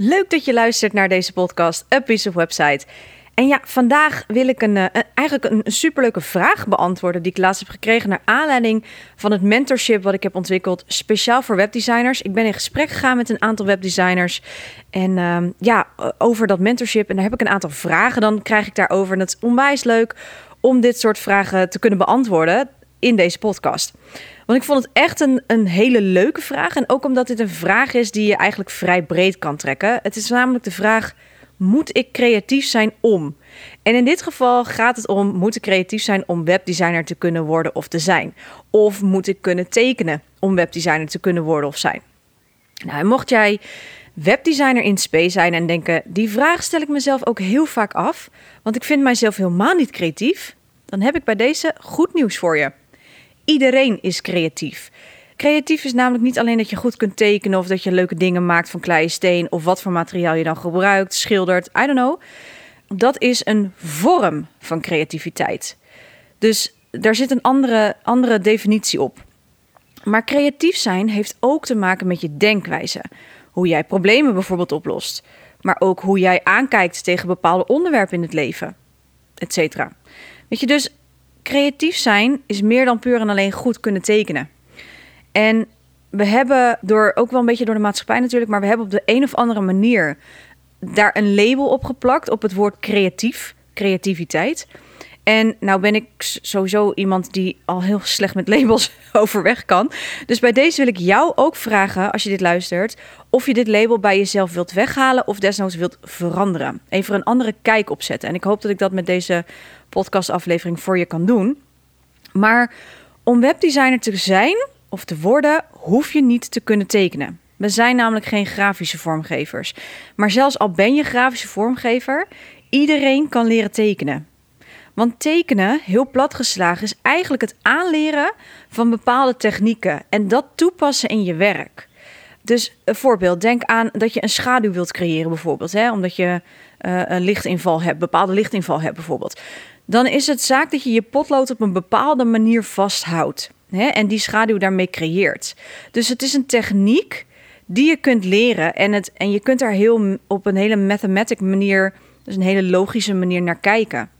Leuk dat je luistert naar deze podcast, A Piece of Website. En ja, vandaag wil ik een, eh, eigenlijk een, superleuke vraag beantwoorden die ik laatst heb gekregen naar aanleiding van het mentorship wat ik heb ontwikkeld speciaal voor webdesigners. Ik ben in gesprek gegaan met een aantal webdesigners en ehm, ja, over dat mentorship en daar heb ik een aantal vragen dan krijg ik daarover en het is onwijs leuk om dit soort vragen te kunnen beantwoorden in deze podcast. Want ik vond het echt een, een hele leuke vraag. En ook omdat dit een vraag is die je eigenlijk vrij breed kan trekken. Het is namelijk de vraag: moet ik creatief zijn om? En in dit geval gaat het om: moet ik creatief zijn om webdesigner te kunnen worden of te zijn? Of moet ik kunnen tekenen om webdesigner te kunnen worden of zijn? Nou, en mocht jij webdesigner in spe zijn en denken: die vraag stel ik mezelf ook heel vaak af, want ik vind mijzelf helemaal niet creatief, dan heb ik bij deze goed nieuws voor je. Iedereen is creatief. Creatief is namelijk niet alleen dat je goed kunt tekenen of dat je leuke dingen maakt van klei, steen of wat voor materiaal je dan gebruikt, schildert, I don't know. Dat is een vorm van creativiteit. Dus daar zit een andere, andere definitie op. Maar creatief zijn heeft ook te maken met je denkwijze. Hoe jij problemen bijvoorbeeld oplost. Maar ook hoe jij aankijkt tegen bepaalde onderwerpen in het leven, et cetera. Weet je, dus creatief zijn is meer dan puur en alleen goed kunnen tekenen. En we hebben door, ook wel een beetje door de maatschappij natuurlijk, maar we hebben op de een of andere manier daar een label op geplakt op het woord creatief, creativiteit. En nou ben ik sowieso iemand die al heel slecht met labels overweg kan. Dus bij deze wil ik jou ook vragen, als je dit luistert, of je dit label bij jezelf wilt weghalen of desnoods wilt veranderen. Even een andere kijk opzetten. En ik hoop dat ik dat met deze podcastaflevering voor je kan doen. Maar om webdesigner te zijn of te worden, hoef je niet te kunnen tekenen. We zijn namelijk geen grafische vormgevers. Maar zelfs al ben je grafische vormgever, iedereen kan leren tekenen. Want tekenen, heel plat geslagen, is eigenlijk het aanleren van bepaalde technieken en dat toepassen in je werk. Dus een voorbeeld, denk aan dat je een schaduw wilt creëren bijvoorbeeld, hè, omdat je uh, een lichtinval hebt, bepaalde lichtinval hebt bijvoorbeeld. Dan is het zaak dat je je potlood op een bepaalde manier vasthoudt hè, en die schaduw daarmee creëert. Dus het is een techniek die je kunt leren en, het, en je kunt daar heel, op een hele mathematic manier, dus een hele logische manier naar kijken.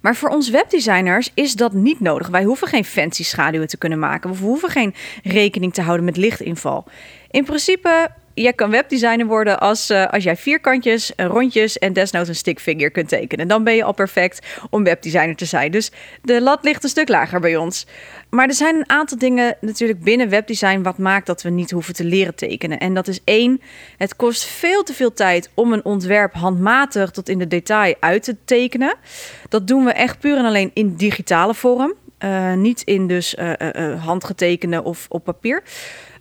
Maar voor ons webdesigners is dat niet nodig. Wij hoeven geen fancy schaduwen te kunnen maken. We hoeven geen rekening te houden met lichtinval. In principe jij kan webdesigner worden als, uh, als jij vierkantjes, rondjes en desnoods een stickfigure kunt tekenen. Dan ben je al perfect om webdesigner te zijn. Dus de lat ligt een stuk lager bij ons. Maar er zijn een aantal dingen natuurlijk binnen webdesign wat maakt dat we niet hoeven te leren tekenen. En dat is één, het kost veel te veel tijd om een ontwerp handmatig tot in de detail uit te tekenen. Dat doen we echt puur en alleen in digitale vorm. Uh, niet in dus uh, handgetekende of op papier.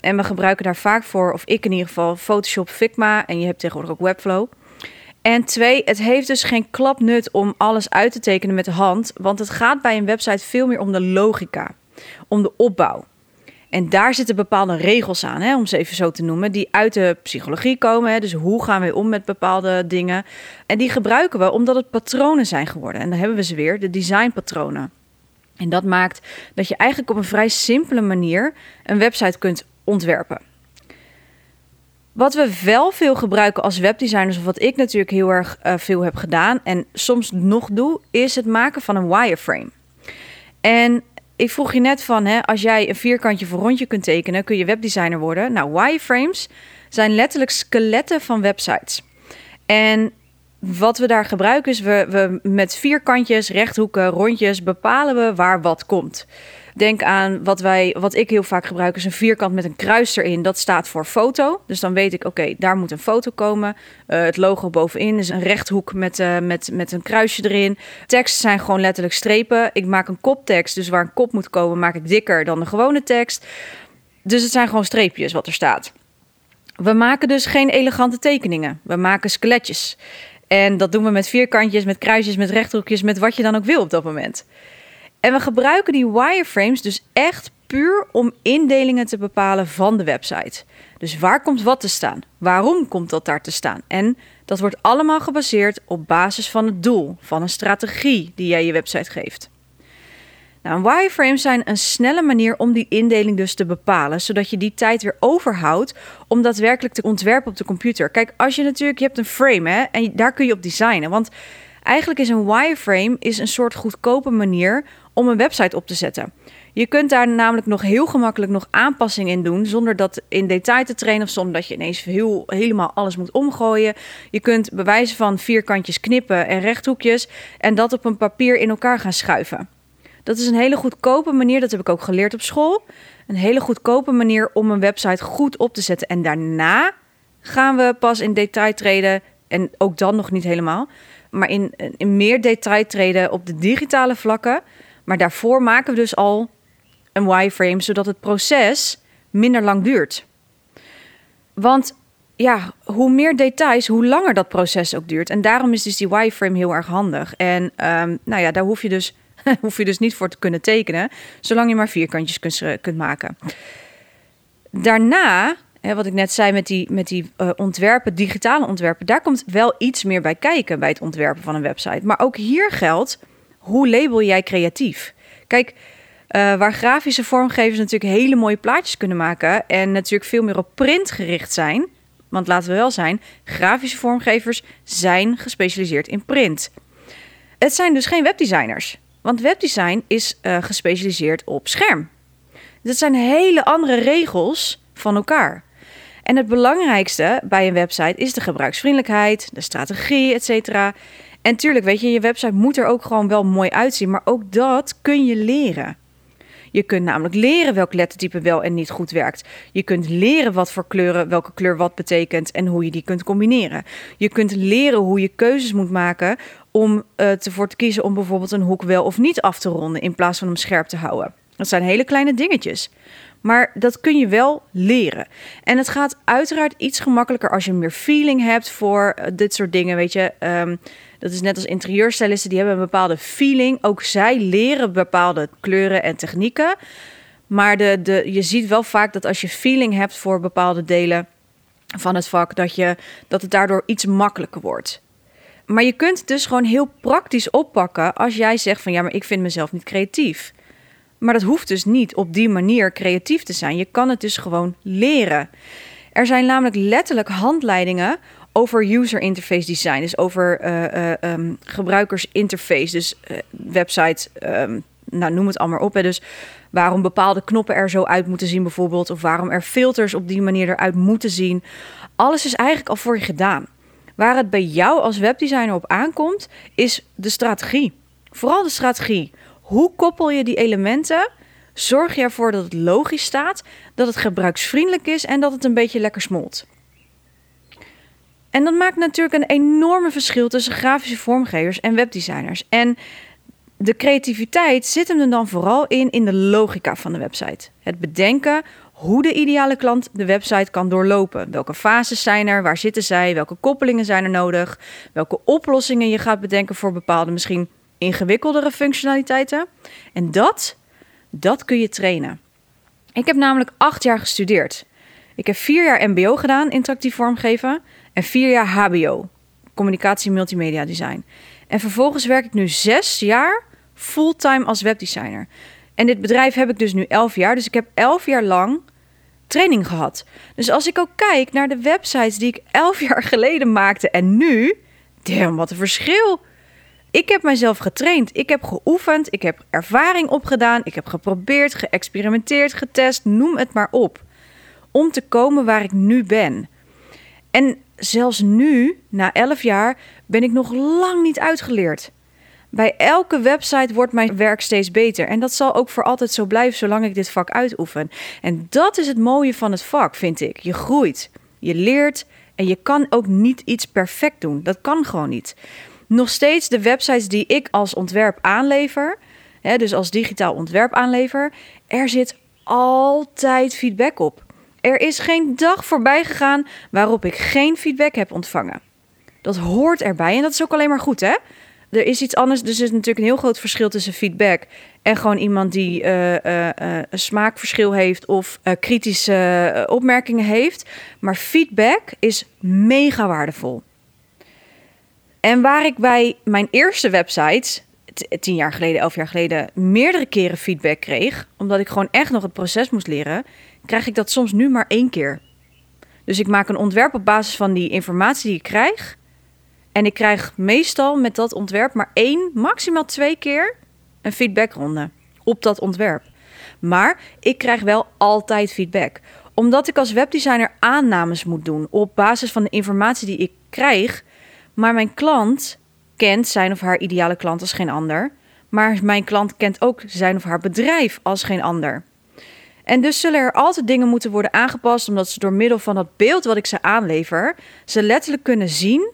En we gebruiken daar vaak voor, of ik in ieder geval, Photoshop, Figma. En je hebt tegenwoordig ook Webflow. En twee, het heeft dus geen klapnut om alles uit te tekenen met de hand. Want het gaat bij een website veel meer om de logica, om de opbouw. En daar zitten bepaalde regels aan, hè, om ze even zo te noemen, die uit de psychologie komen. Hè, dus hoe gaan we om met bepaalde dingen? En die gebruiken we omdat het patronen zijn geworden. En dan hebben we ze weer, de designpatronen. En dat maakt dat je eigenlijk op een vrij simpele manier een website kunt ontwerpen. Wat we wel veel gebruiken als webdesigners, of wat ik natuurlijk heel erg uh, veel heb gedaan en soms nog doe, is het maken van een wireframe. En ik vroeg je net van, hè, als jij een vierkantje voor rondje kunt tekenen, kun je webdesigner worden. Nou, wireframes zijn letterlijk skeletten van websites. En wat we daar gebruiken is, we, we met vierkantjes, rechthoeken, rondjes bepalen we waar wat komt. Denk aan wat, wij, wat ik heel vaak gebruik, is een vierkant met een kruis erin. Dat staat voor foto. Dus dan weet ik, oké, daar moet een foto komen. Uh, het logo bovenin is een rechthoek met, uh, met, met een kruisje erin. Teksten zijn gewoon letterlijk strepen. Ik maak een koptekst, dus waar een kop moet komen, maak ik dikker dan de gewone tekst. Dus het zijn gewoon streepjes wat er staat. We maken dus geen elegante tekeningen. We maken skeletjes. En dat doen we met vierkantjes, met kruisjes, met rechthoekjes, met wat je dan ook wil op dat moment. En we gebruiken die wireframes dus echt puur om indelingen te bepalen van de website. Dus waar komt wat te staan? Waarom komt dat daar te staan? En dat wordt allemaal gebaseerd op basis van het doel, van een strategie die jij je website geeft. Nou, wireframes zijn een snelle manier om die indeling dus te bepalen, zodat je die tijd weer overhoudt om daadwerkelijk te ontwerpen op de computer. Kijk, als je natuurlijk, je hebt een frame hè, en daar kun je op designen, want eigenlijk is een wireframe is een soort goedkope manier om een website op te zetten. Je kunt daar namelijk nog heel gemakkelijk nog aanpassingen in doen, zonder dat in detail te trainen of zonder dat je ineens heel, helemaal alles moet omgooien. Je kunt bewijzen van vierkantjes knippen en rechthoekjes en dat op een papier in elkaar gaan schuiven. Dat is een hele goedkope manier, dat heb ik ook geleerd op school. Een hele goedkope manier om een website goed op te zetten. En daarna gaan we pas in detail treden. En ook dan nog niet helemaal. Maar in, in meer detail treden op de digitale vlakken. Maar daarvoor maken we dus al een wireframe, zodat het proces minder lang duurt. Want ja, hoe meer details, hoe langer dat proces ook duurt. En daarom is dus die wireframe heel erg handig. En um, nou ja, daar hoef je dus hoef je dus niet voor te kunnen tekenen, zolang je maar vierkantjes kunt, eh, kunt maken. Daarna, hè, wat ik net zei met die, met die uh, ontwerpen, digitale ontwerpen, daar komt wel iets meer bij kijken bij het ontwerpen van een website. Maar ook hier geldt, hoe label jij creatief? Kijk, uh, waar grafische vormgevers natuurlijk hele mooie plaatjes kunnen maken en natuurlijk veel meer op print gericht zijn. Want laten we wel zijn, grafische vormgevers zijn gespecialiseerd in print. Het zijn dus geen webdesigners. Want webdesign is uh, gespecialiseerd op scherm. Dat zijn hele andere regels van elkaar. En het belangrijkste bij een website is de gebruiksvriendelijkheid, de strategie, etc. En tuurlijk, weet je, je website moet er ook gewoon wel mooi uitzien, maar ook dat kun je leren. Je kunt namelijk leren welk lettertype wel en niet goed werkt. Je kunt leren wat voor kleuren, welke kleur wat betekent en hoe je die kunt combineren. Je kunt leren hoe je keuzes moet maken om uh, ervoor te kiezen om bijvoorbeeld een hoek wel of niet af te ronden in plaats van hem scherp te houden. Dat zijn hele kleine dingetjes. Maar dat kun je wel leren. En het gaat uiteraard iets gemakkelijker als je meer feeling hebt voor uh, dit soort dingen. Weet je, um, dat is net als interieurstylisten, die hebben een bepaalde feeling. Ook zij leren bepaalde kleuren en technieken. Maar de, de, je ziet wel vaak dat als je feeling hebt voor bepaalde delen van het vak, dat, je, dat het daardoor iets makkelijker wordt. Maar je kunt het dus gewoon heel praktisch oppakken als jij zegt van ja, maar ik vind mezelf niet creatief. Maar dat hoeft dus niet op die manier creatief te zijn. Je kan het dus gewoon leren. Er zijn namelijk letterlijk handleidingen over user interface design. Dus over uh, uh, um, gebruikersinterface. Dus uh, nou noem het allemaal op. Hè. Dus waarom bepaalde knoppen er zo uit moeten zien bijvoorbeeld. Of waarom er filters op die manier eruit moeten zien. Alles is eigenlijk al voor je gedaan. Waar het bij jou als webdesigner op aankomt, is de strategie. Vooral de strategie. Hoe koppel je die elementen? Zorg je ervoor dat het logisch staat, dat het gebruiksvriendelijk is en dat het een beetje lekker smolt. En dat maakt natuurlijk een enorme verschil tussen grafische vormgevers en webdesigners. En de creativiteit zit hem er dan vooral in in de logica van de website. Het bedenken hoe de ideale klant de website kan doorlopen. Welke fases zijn er? Waar zitten zij? Welke koppelingen zijn er nodig? Welke oplossingen je gaat bedenken voor bepaalde misschien ingewikkeldere functionaliteiten. En dat, dat kun je trainen. Ik heb namelijk acht jaar gestudeerd. Ik heb vier jaar MBO gedaan, interactief vormgeven, en vier jaar HBO, communicatie multimedia design. En vervolgens werk ik nu zes jaar fulltime als webdesigner. En dit bedrijf heb ik dus nu elf jaar. Dus ik heb elf jaar lang training gehad. Dus als ik ook kijk naar de websites die ik elf jaar geleden maakte en nu, damn, wat een verschil. Ik heb mijzelf getraind, ik heb geoefend, ik heb ervaring opgedaan, ik heb geprobeerd, geëxperimenteerd, getest, noem het maar op. Om te komen waar ik nu ben. En zelfs nu, na elf jaar, ben ik nog lang niet uitgeleerd. Bij elke website wordt mijn werk steeds beter. En dat zal ook voor altijd zo blijven zolang ik dit vak uitoefen. En dat is het mooie van het vak, vind ik. Je groeit, je leert en je kan ook niet iets perfect doen. Dat kan gewoon niet. Nog steeds de websites die ik als ontwerp aanlever, hè, dus als digitaal ontwerp aanlever, er zit altijd feedback op. Er is geen dag voorbij gegaan waarop ik geen feedback heb ontvangen. Dat hoort erbij en dat is ook alleen maar goed, hè? Er is iets anders. Dus er is natuurlijk een heel groot verschil tussen feedback en gewoon iemand die uh, uh, een smaakverschil heeft of kritische opmerkingen heeft. Maar feedback is mega waardevol. En waar ik bij mijn eerste websites, tien jaar geleden, elf jaar geleden, meerdere keren feedback kreeg, omdat ik gewoon echt nog het proces moest leren, krijg ik dat soms nu maar één keer. Dus ik maak een ontwerp op basis van die informatie die ik krijg. En ik krijg meestal met dat ontwerp maar één, maximaal twee keer een feedbackronde op dat ontwerp. Maar ik krijg wel altijd feedback. Omdat ik als webdesigner aannames moet doen op basis van de informatie die ik krijg. Maar mijn klant kent zijn of haar ideale klant als geen ander. Maar mijn klant kent ook zijn of haar bedrijf als geen ander. En dus zullen er altijd dingen moeten worden aangepast, omdat ze door middel van dat beeld wat ik ze aanlever, ze letterlijk kunnen zien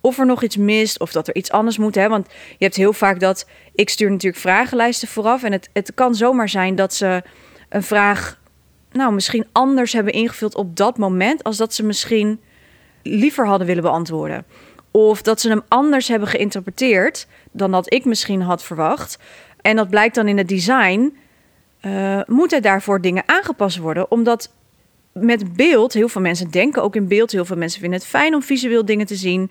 of er nog iets mist of dat er iets anders moet. Hè? Want je hebt heel vaak dat ik stuur natuurlijk vragenlijsten vooraf. En het, het kan zomaar zijn dat ze een vraag nou, misschien anders hebben ingevuld op dat moment, als dat ze misschien liever hadden willen beantwoorden. Of dat ze hem anders hebben geïnterpreteerd dan dat ik misschien had verwacht. En dat blijkt dan in het design. Uh, moeten daarvoor dingen aangepast worden? Omdat met beeld, heel veel mensen denken ook in beeld, heel veel mensen vinden het fijn om visueel dingen te zien.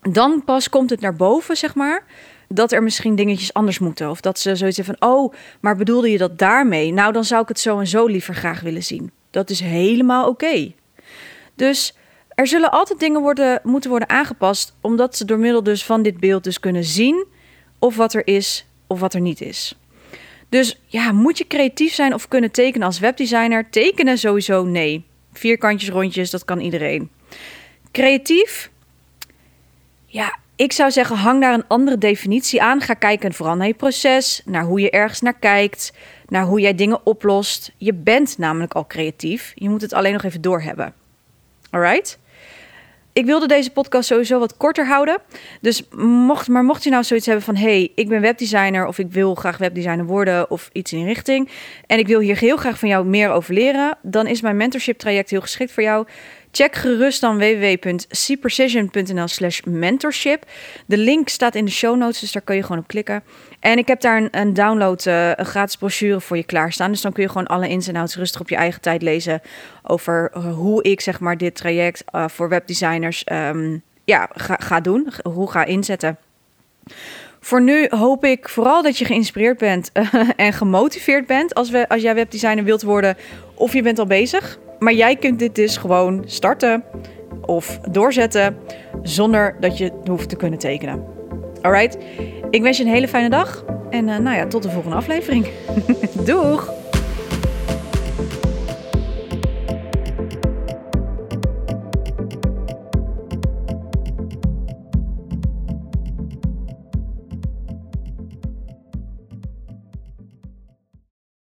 Dan pas komt het naar boven, zeg maar, dat er misschien dingetjes anders moeten. Of dat ze zoiets hebben van, oh, maar bedoelde je dat daarmee? Nou, dan zou ik het zo en zo liever graag willen zien. Dat is helemaal oké. Dus er zullen altijd dingen worden, moeten worden aangepast, omdat ze door middel dus van dit beeld dus kunnen zien of wat er is of wat er niet is. Dus ja, moet je creatief zijn of kunnen tekenen als webdesigner? Tekenen sowieso nee. Vierkantjes, rondjes, dat kan iedereen. Creatief? Ja, ik zou zeggen, hang daar een andere definitie aan. Ga kijken vooral naar je proces, naar hoe je ergens naar kijkt, naar hoe jij dingen oplost. Je bent namelijk al creatief. Je moet het alleen nog even doorhebben. Alright? Ik wilde deze podcast sowieso wat korter houden. Dus mocht, maar mocht je nou zoiets hebben van: hey, ik ben webdesigner of ik wil graag webdesigner worden of iets in die richting. En ik wil hier heel graag van jou meer over leren. Dan is mijn mentorship traject heel geschikt voor jou. Check gerust dan www.cprecision.nl slash mentorship. De link staat in de show notes, dus daar kun je gewoon op klikken. En ik heb daar een, een download, uh, een gratis brochure voor je klaarstaan. Dus dan kun je gewoon alle ins en outs rustig op je eigen tijd lezen over uh, hoe ik zeg maar dit traject uh, voor webdesigners um, ja, ga, ga doen, hoe ga inzetten. Voor nu hoop ik vooral dat je geïnspireerd bent en gemotiveerd bent als, we, als jij webdesigner wilt worden of je bent al bezig. Maar jij kunt dit dus gewoon starten of doorzetten zonder dat je hoeft te kunnen tekenen. Alright, ik wens je een hele fijne dag en uh, nou ja, tot de volgende aflevering. Doeg!